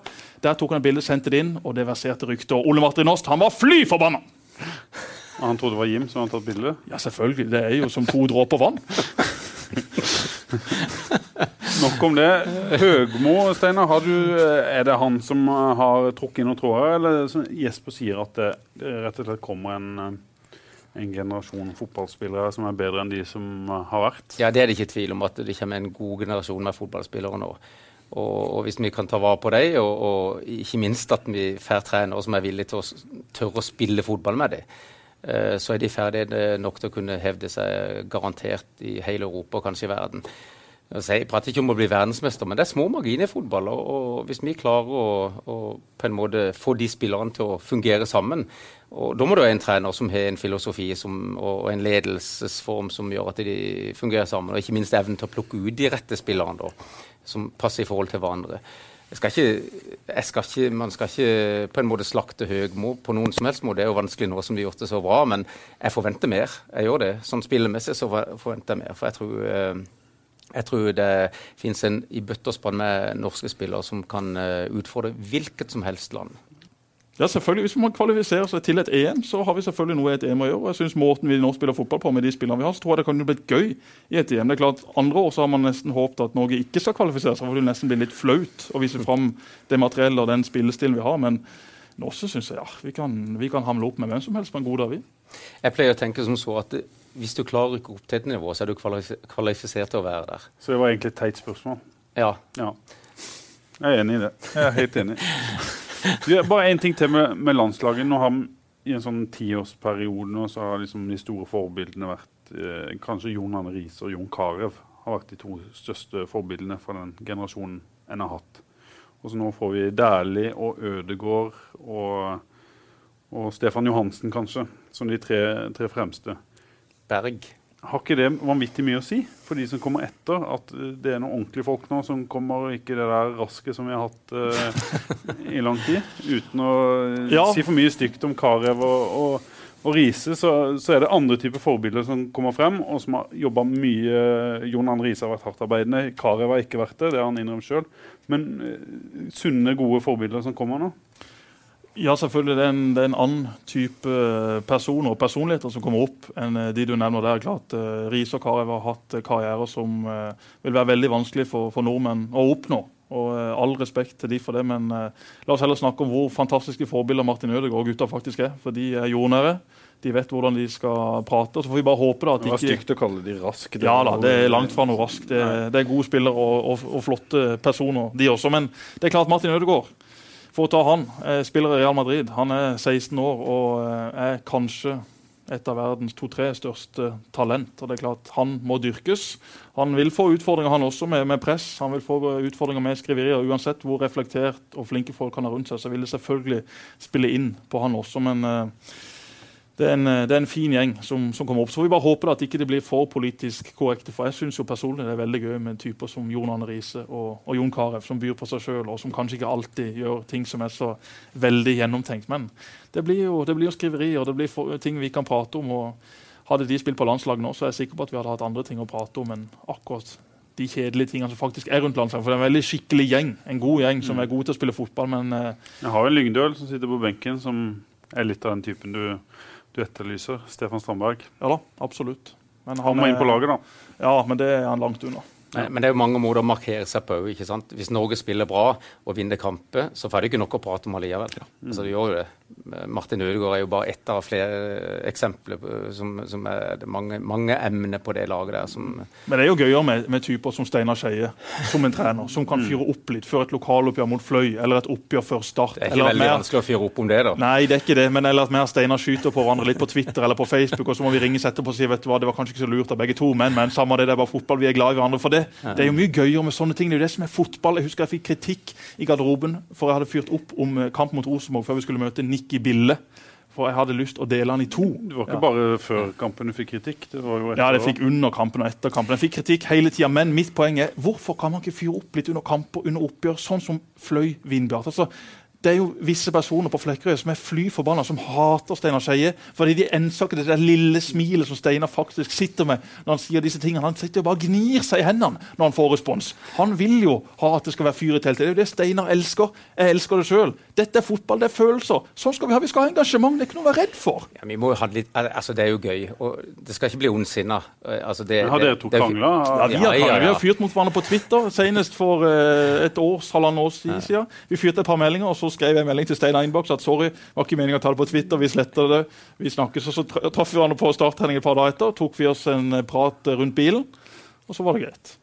Der tok han et bilde, sendte det inn, og det verserte rykter. Ole Martin Åst han var fly forbanna! Han trodde det var Jim som hadde tatt bilde. Ja, selvfølgelig. Det er jo som to dråper vann. Nok om det. Høgmo, Steinar, har du, er det han som har trukket inn noen tråder, eller Jesper sier at det rett og slett kommer en, en generasjon fotballspillere som er bedre enn de som har vært? Ja, Det er det ikke tvil om at det kommer en god generasjon med fotballspillere nå. Og, og Hvis vi kan ta vare på dem, og, og ikke minst at vi får trenere som er villige til å tørre å spille fotball med dem, eh, så er de ferdige nok til å kunne hevde seg garantert i hele Europa og kanskje i verden. Jeg prater ikke om å bli verdensmester, men det er små marginer i fotball. Og, hvis vi klarer å, å på en måte få de spillerne til å fungere sammen og Da må det være en trener som har en filosofi som, og en ledelsesform som gjør at de fungerer sammen. Og ikke minst evnen til å plukke ut de rette spillerne da, som passer i forhold til hverandre. Skal ikke, skal ikke, man skal ikke på en måte slakte Høgmo på noen som helst måte. Det er jo vanskelig nå som de har gjort det så bra, men jeg forventer mer. Jeg gjør det. Sånn spillemessig så forventer jeg mer. For jeg tror eh, jeg tror det finnes en i bøtte og spann med norske spillere som kan uh, utfordre hvilket som helst land. Ja, selvfølgelig. Hvis man kvalifiserer seg til et EM, så har vi selvfølgelig noe i et EM å gjøre. jeg synes Måten vi nå spiller fotball på med de spillerne vi har, så tror jeg det kan bli gøy i et EM. Det er klart, Andre år så har man nesten håpet at Norge ikke skal kvalifisere seg, for det vil nesten bli litt flaut å vise fram det materiellet og den spillestilen vi har. men Nå så syns jeg ja, vi kan, vi kan hamle opp med hvem som helst på en god dag, vi. Jeg pleier å tenke som så at hvis du klarer å rykke opp til et nivå, så er du kvalifisert til å være der. Så det var egentlig et teit spørsmål. Ja. Ja. Jeg er enig i det. Jeg er helt enig. Du, bare én ting til med, med landslaget. Nå har vi I en sånn tiårsperiode nå, så har liksom de store forbildene vært eh, Kanskje Jon Arne Riise og Jon Carew har vært de to største forbildene fra den generasjonen en har hatt. Og så nå får vi Dæhlie og Ødegård og, og Stefan Johansen, kanskje, som de tre, tre fremste. Berg. Har ikke det vanvittig mye å si for de som kommer etter? At eh, det er noen ordentlige folk nå som kommer, og ikke det der raske som vi har hatt uh, i lang tid? Uten å eh, Ja. si for mye stygt om Carew og, og, og Riise, så, så er det andre typer forbilder som kommer frem, og som har jobba mye. Jon Arne Riise har vært hardtarbeidende. Carew har ikke vært det, det har han innrømt sjøl. Men uh, sunne, gode forbilder som kommer nå. Ja, selvfølgelig. Det er, en, det er en annen type personer og personligheter som kommer opp enn eh, de du nevner der. Klart, uh, Riise og Carew har hatt eh, karrierer som eh, vil være veldig vanskelig for, for nordmenn å oppnå. Og eh, All respekt til de for det, men eh, la oss heller snakke om hvor fantastiske forbilder Martin Ødegaard og gutta faktisk er. For de er jordnære. De vet hvordan de skal prate. Så får vi bare håpe da at Det var stygt å kalle de raske. ja da, det er langt fra noe raskt. Det, det er gode spillere og, og, og flotte personer, de også. Men det er klart Martin Ødegaard, for å ta han, jeg spiller i Real Madrid. Han er 16 år og eh, er kanskje et av verdens to-tre største talent. og det er klart Han må dyrkes. Han vil få utfordringer han også med, med press. Han vil få utfordringer med skriverier. Uansett hvor reflektert og flinke folk han har rundt seg, så vil det selvfølgelig spille inn på han også. Men eh, det er, en, det er en fin gjeng som, som kommer opp. Så får vi bare håpe da at ikke det blir for politisk korrekte. For jeg syns personlig det er veldig gøy med typer som Jon Arne Riise og, og Jon Carew, som byr på seg sjøl, og som kanskje ikke alltid gjør ting som er så veldig gjennomtenkt. Men det blir jo, det blir jo skriverier, det blir for, ting vi kan prate om. og Hadde de spilt på landslag nå, så er jeg sikker på at vi hadde hatt andre ting å prate om enn akkurat de kjedelige tingene som faktisk er rundt landslaget. For det er en veldig skikkelig gjeng, en god gjeng som er god til å spille fotball, men eh, Jeg har jo en Lyngdøl som sitter på benken, som er litt av den typen du, du etterlyser. Stefan Strandberg. ja da, absolutt. Men Han må er- inn på laget, da. Ja, men det er han langt unna. Men, men det er jo mange måter å markere seg på. ikke sant? Hvis Norge spiller bra og vinner kamper, så får det ikke nok å prate om allikevel. Altså, det gjør jo det. Martin Ødegaard er jo bare ett av flere eksempler som, som er mange, mange emner på det laget der. som... Men det er jo gøyere med, med typer som Steinar Skeie som en trener, som kan fyre opp litt før et lokaloppgjør mot Fløy, eller et oppgjør før Start. Det er ikke eller veldig mer- vanskelig å fyre opp om det, da. Nei, det er ikke det, men eller at vi og Steinar skyter på hverandre litt på Twitter eller på Facebook, og så må vi ringes etterpå og si vet du hva, det var kanskje ikke så lurt av begge to, men, men samme det, det er bare fotball, vi er glad i hverandre for det. Det er jo mye gøyere med sånne ting. Det er jo det som er fotball. Jeg husker jeg fikk kritikk i garderoben for jeg hadde fyrt opp om eh, kamp mot Rosenborg før vi skulle møte Nikki Bille. For jeg hadde lyst å dele den i to. Det var ikke Ja. bare før kampen du fikk kritikk. Det Ja, det fikk under kampen og etter kampen. Jeg fikk kritikk hele tida, men mitt poeng er hvorfor kan man ikke fyre opp litt under kamper, under oppgjør, sånn som Fløy Vindbjart? Altså, det er jo visse personer på Flekkerøy som er fly forbanna, som hater Steinar Skeie. Fordi de enser ikke det der lille smilet som Steinar faktisk sitter med når han sier disse tingene. Han sitter jo bare og gnir seg i hendene når han får respons. Han vil jo ha at det skal være fyr i teltet. Det er jo det Steinar elsker. Jeg elsker det sjøl. Dette er fotball, det er følelser. Sånn skal vi ha. Vi skal ha engasjement. Det er ikke noe å være redd for. Ja, vi må jo ha litt, altså Det er jo gøy. og Det skal ikke bli ondsinna. Altså, det- har dere to krangla? Ja, vi har, Ja, ja, vi har fyrt mot hverandre på Twitter, senest for uh, et års, halvannet år siden. Vi fyrte et par meldinger, og så skrev jeg en melding til Steinar Innboks at sorry, var ikke meningen å ta det på Twitter, vi sletter det. Vi snakkes, og Så traff vi hverandre på starttrening et par dager etter, tok vi oss en eh, prat eh, rundt bilen, og så var det greit.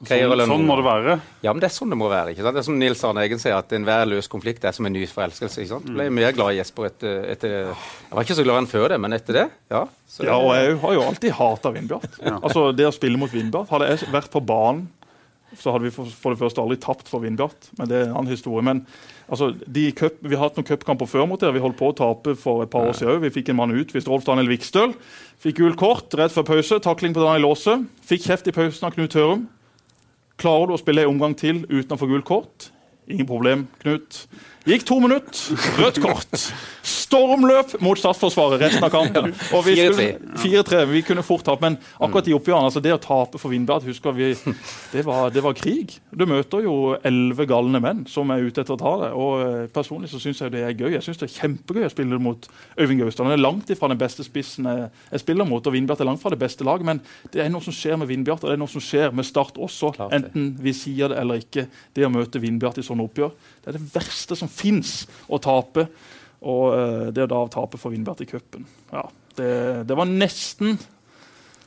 Sånn, sånn må det være. Ja, men det er sånn det må være. ikke sant? Det er som Nils Arne Eggen sier, at enhver løs konflikt er som en ny forelskelse. ikke sant? Jeg ble mer glad i Jesper etter, etter Jeg var ikke så glad i han før det, men etter det, ja. Så Ja, og jeg har jo alltid hata Vindbjart. Altså, det å spille mot Vindbjart Hadde jeg vært på banen, så hadde vi for, for det første aldri tapt for Vindbjart. Men det er en annen historie. Men altså, de cup, vi har hatt noen cupkamper før mot dere. Vi holdt på å tape for et par år siden òg. Vi fikk en mann ut. Hvis Rolf Daniel Vikstøl fikk gult kort rett før pause. Takling på Daniel Aase. Fikk kjeft i pausen av Knut Hørum. Klarer du å spille en omgang til uten å få gult kort? Ingen problem, Knut. Gikk to minutter, rødt kort. stormløp mot Statsforsvaret resten av kampen. Og vi 4-3. skulle- Vi kunne fort tapt, men akkurat de oppgjørene, altså det å tape for Vindbjart, husker vi, det var, det var krig. Du møter jo elleve galne menn som er ute etter å ta det. Og eh, personlig så syns jeg det er gøy. Jeg synes det er kjempegøy å spille mot Øyvind Gaustad. Han er langt ifra den beste spissen jeg, jeg spiller mot, og Vindbjart er langt fra det beste laget. Men det er noe som skjer med Vindbjart, og det er noe som skjer med Start også. Enten vi sier det eller ikke. Det å møte Vindbjart i sånne oppgjør, det er det verste som fins å tape. Og eh, det å da tape for Vindbert i cupen, ja, det, det var nesten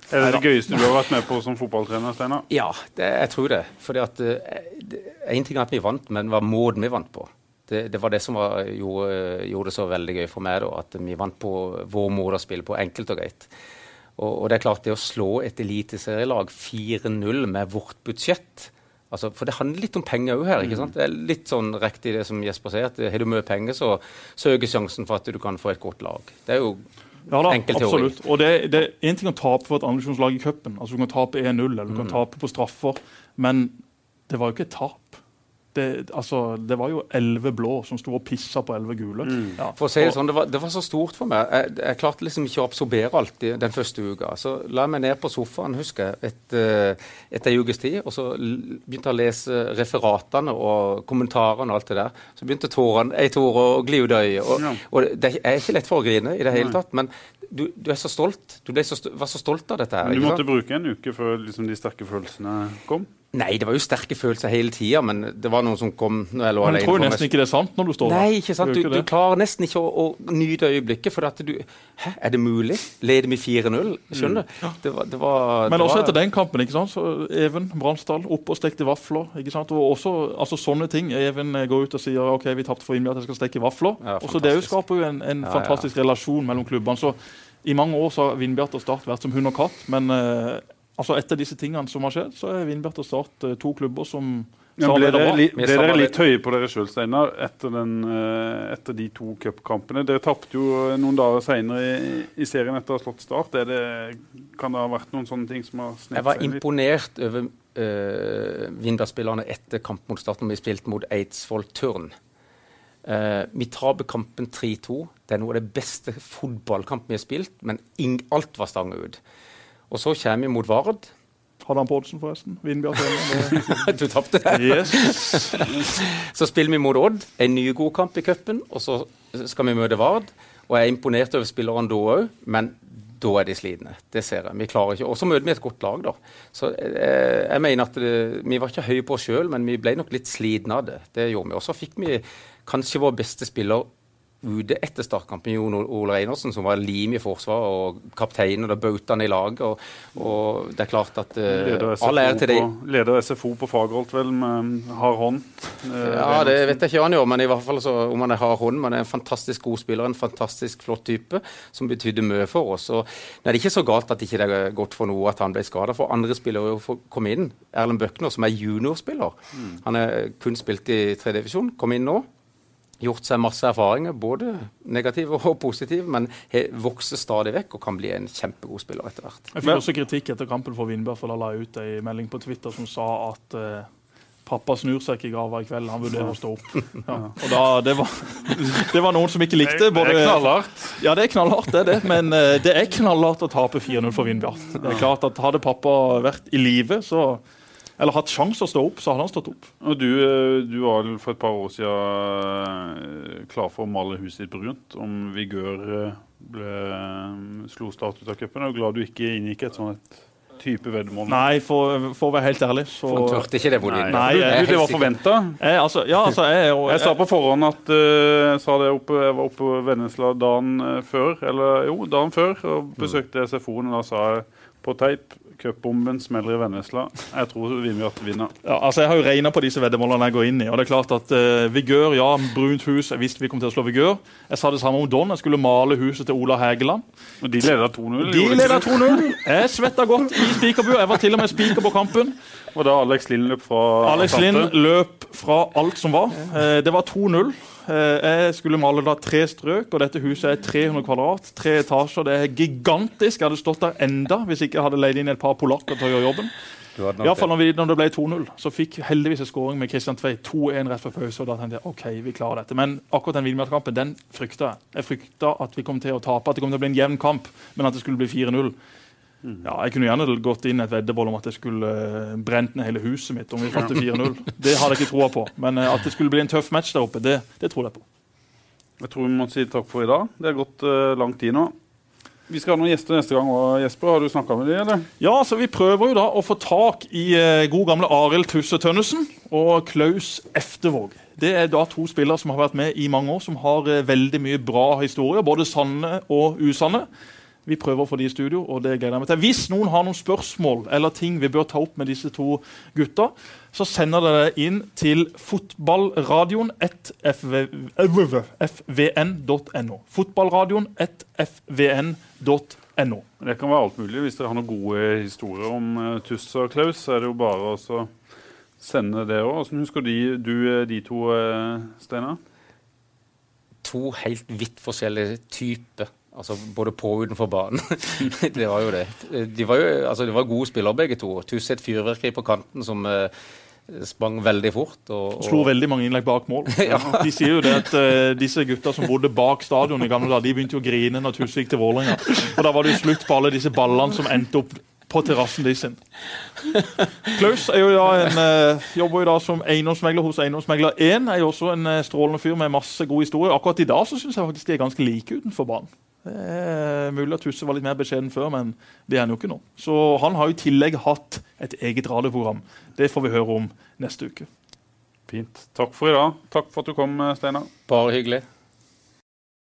Er det det gøyeste du har vært med på som fotballtrener, Steinar? Ja, det, jeg tror det. Fordi at Én ting er at vi vant, men hva måten vi vant på. Det, det var det som var, gjorde, gjorde det så veldig gøy for meg. Da, at vi vant på vår måte å spille på, enkelt og greit. Og, og det er klart, det å slå et eliteserielag 4-0 med vårt budsjett altså, For det handler litt om penger òg her. ikke sant? Det er litt sånn riktig det som Jesper sier, at har du mye penger, så, så øker sjansen for at du kan få et godt lag. Det er jo Ja da, absolutt. Og det, det er én ting å tape for et andredivisjonslag i cupen. Altså, du kan tape 1-0 eller du kan tape på straffer, men det var jo ikke et tap. Det, altså, det var jo elleve blå som sto og pissa på elleve gule. Ja. For å si det sånn, det var, det var så stort for meg. Jeg, jeg klarte liksom ikke å absorbere alt i den første uka. Så la jeg meg ned på sofaen husker jeg, et, eh, etter en ukes tid, og så begynte jeg å lese referatene og kommentarene og alt det der. Så begynte tårene ei tåre å gli ut av øyet. Og, det er ikke lett for å grine i det hele tatt, men du, du er så stolt. Du så, var så stolt av dette her. Men du måtte sant? bruke en uke før liksom, de sterke følelsene kom? Nei, det var jo sterke følelser hele tida, men det var noen som kom når jeg lå Men alene jeg tror nesten ikke det er sant når du står der. Nei, ikke sant? Du, du klarer nesten ikke å, å nyte øyeblikket. For at du Hæ, er det mulig? Leder vi 4-0? Skjønner du? Det var, det var, Men det også var, etter den kampen. ikke sant? Så Even Bransdal opp og stekte vafler. ikke sant? Og også altså sånne ting. Even eh, går ut og sier ok, vi tapte for Innby at jeg skal steke vafler. Ja, og så Det jo skaper jo en, en Ja, ja. fantastisk relasjon mellom klubbene. så I mange år så har Vindbjart og Start vært som hund og katt. Men eh, altså etter disse tingene som har skjedd, så er Vindbjart og Start eh, to klubber som Men ble, dere, bra. li, ble dere litt høye på dere sjøl, Steinar, etter, den, eh, etter de to cupkampene? Dere tapte jo noen dager seinere i, i serien etter å ha slått Start. Er det, kan det ha vært noen sånne ting som har jeg seg var seg litt? imponert over uh, Vindbjart-spillerne etter kampen mot Start, når vi spilte mot Eidsvoll Turn. Uh, vi taper kampen 3-2. Det er noe av det beste fotballkampen vi har spilt, men ing alt var stanga ut. Og så kommer vi mot Vard. Hadde han på oddsen, forresten? Hjemme. du tapte. Yes. Så spiller vi mot Odd, en ny god kamp i cupen, og så skal vi møte Vard. Og jeg er imponert over spillerne da òg, men da er de slitne. Det ser jeg. Vi klarer ikke. Og så møter vi et godt lag, da. Så eh, jeg mener at det, vi var ikke høye på oss sjøl, men vi ble nok litt slitne av det. Det gjorde vi. Og så fikk vi kanskje vår beste spiller ute etter startkampen, Jon Ole Reinersen, som var lim i forsvaret, og kapteinen og bautaen i laget. Og, og det er klart at uh, all ære til dem. leder SFO på Fagerholt, vel, med hard hånd. Uh, Ja, det vet jeg ikke han gjør, men i hvert fall så, om han er hard hånd. Men er en fantastisk god spiller, en fantastisk flott type, som betydde mye for oss. Og det er ikke så galt at ikke det er godt for noe at han ble skada, for andre spillere kom inn. Erlend Bøkner, som er juniorspiller, han er kun spilt i tredjedivisjon, kom inn nå. Gjort seg masse erfaringer, både negative og positive, men he, vokser stadig vekk og kan bli en kjempegod spiller etter hvert. Jeg fikk også kritikk etter kampen for Vindbjørn, for da la jeg ut en melding på Twitter som sa at uh, pappa snur seg ikke i grava i kveld, han vurderer å stå opp. Ja. Og da, det, var, det var noen som ikke likte. Det er knallhardt. Ja, det er knallhardt, det er det. Men eh, det er knallhardt å tape 4-0 for Vindbjart. Det er klart at Hadde pappa vært i live, så eller hatt sjanse å stå opp, så hadde han stått opp. Og du, eh, du var vel for et par år siden eh, klar for å male huset ditt brunt om Vigør eh, ble, eh, slo Start ut av cupen. og glad du ikke inngikk et sånt type veddemål. Nei, for, for å være helt ærlig, så Han turte ikke det. Nei, Nei, jeg du, det var forventa. jeg, altså, Ja, altså, jeg jeg, Jeg sa på forhånd at uh, jeg sa det oppe, jeg var oppe på Vennesla dagen før, eller jo, dagen før, og besøkte SFO-en, og da sa jeg på teip Cupbomben smeller i Vennesla. Jeg tror Vindbjart vinner. Ja, altså Jeg har jo regna på disse veddemålene jeg går inn i. og det er klart at uh, Vigør, ja, brunt hus, jeg visste vi kom til å slå Vigør. Jeg sa det samme om Don. Jeg skulle male huset til Ola Hægeland. Og de leda 2-0. De leda 2-0. Jeg svetta godt i spikerbua. Jeg var til og med spiker på kampen. Og da Alex Lind løp fra Alex. Lind løp fra alt som var. Uh, Det var 2-0. Eh, Jeg skulle male da tre strøk, og dette huset er 300 kvadrat. Tre etasjer. Det er gigantisk. Jeg hadde stått der enda hvis ikke jeg hadde leid inn et par polakker til å gjøre jobben. I hadde nok Ja, for det. når, vi, når det ble 2-0, så fikk heldigvis en skåring med Christian Tveit 2-1 rett før pause. og Da tenkte jeg ok, vi klarer dette. Men akkurat den Vindbjart-kampen den frykta jeg. Jeg frykta at vi kom til å tape, at det kom til å bli en jevn kamp, men at det skulle bli 4-0. Ja, Jeg kunne gjerne gått inn et veddeboll om at jeg skulle eh, brent ned hele huset mitt om vi fattet 4-0. Det hadde jeg ikke troa på. Men eh, at det skulle bli en tøff match der oppe, det, det tror jeg på. Jeg tror vi må si takk for i dag. Det har gått uh, lang tid nå. Vi skal ha noen gjester neste gang òg. Jesper, har du snakka med dem, eller? Ja, så Vi prøver jo da å få tak i uh, god gamle Arild Tusse Tønnesen og Klaus Eftervåg. Det er da to spillere som har vært med i mange år, som har uh, veldig mye bra historier. Både sanne og usanne. Vi prøver å få de i studio, og det gleder jeg meg til. Hvis noen har noen spørsmål eller ting vi bør ta opp med disse to gutta, så sender dere inn til fotballradioen fvn.no. Fotballradioen fvn.no. Det kan være alt mulig. Hvis dere har noen gode historier om uh, Tuss og Klaus, så er det jo bare å sende det òg. Hvordan husker de, du eh, de to, uh, Steinar? To helt vidt forskjellige typer. Altså både på og utenfor banen. det var jo det. De var jo altså, de var gode spillere begge to. Tusset fyrverkeri på kanten som eh, sprang veldig fort. Og, og, Slo veldig mange innlegg bak mål. De sier jo det at uh, disse gutta som bodde bak stadion i gamle dager, de begynte jo å grine når Tusse gikk til Vålerenga. Og da var det jo slutt på alle disse ballene som endte opp på terrassen de sin. Klaus er jo da en, uh, jobber jo da som eiendomsmegler hos Eiendomsmegler 1. Er jo også en uh, strålende fyr med masse god historie. Akkurat i dag så syns jeg faktisk de er ganske like utenfor banen. Er mulig at Tusse var litt mer beskjeden før, men det er han jo ikke nå. Så han har i tillegg hatt et eget radioprogram. Det får vi høre om neste uke. Fint. Takk for i dag. Takk for at du kom, Steinar. Bare hyggelig.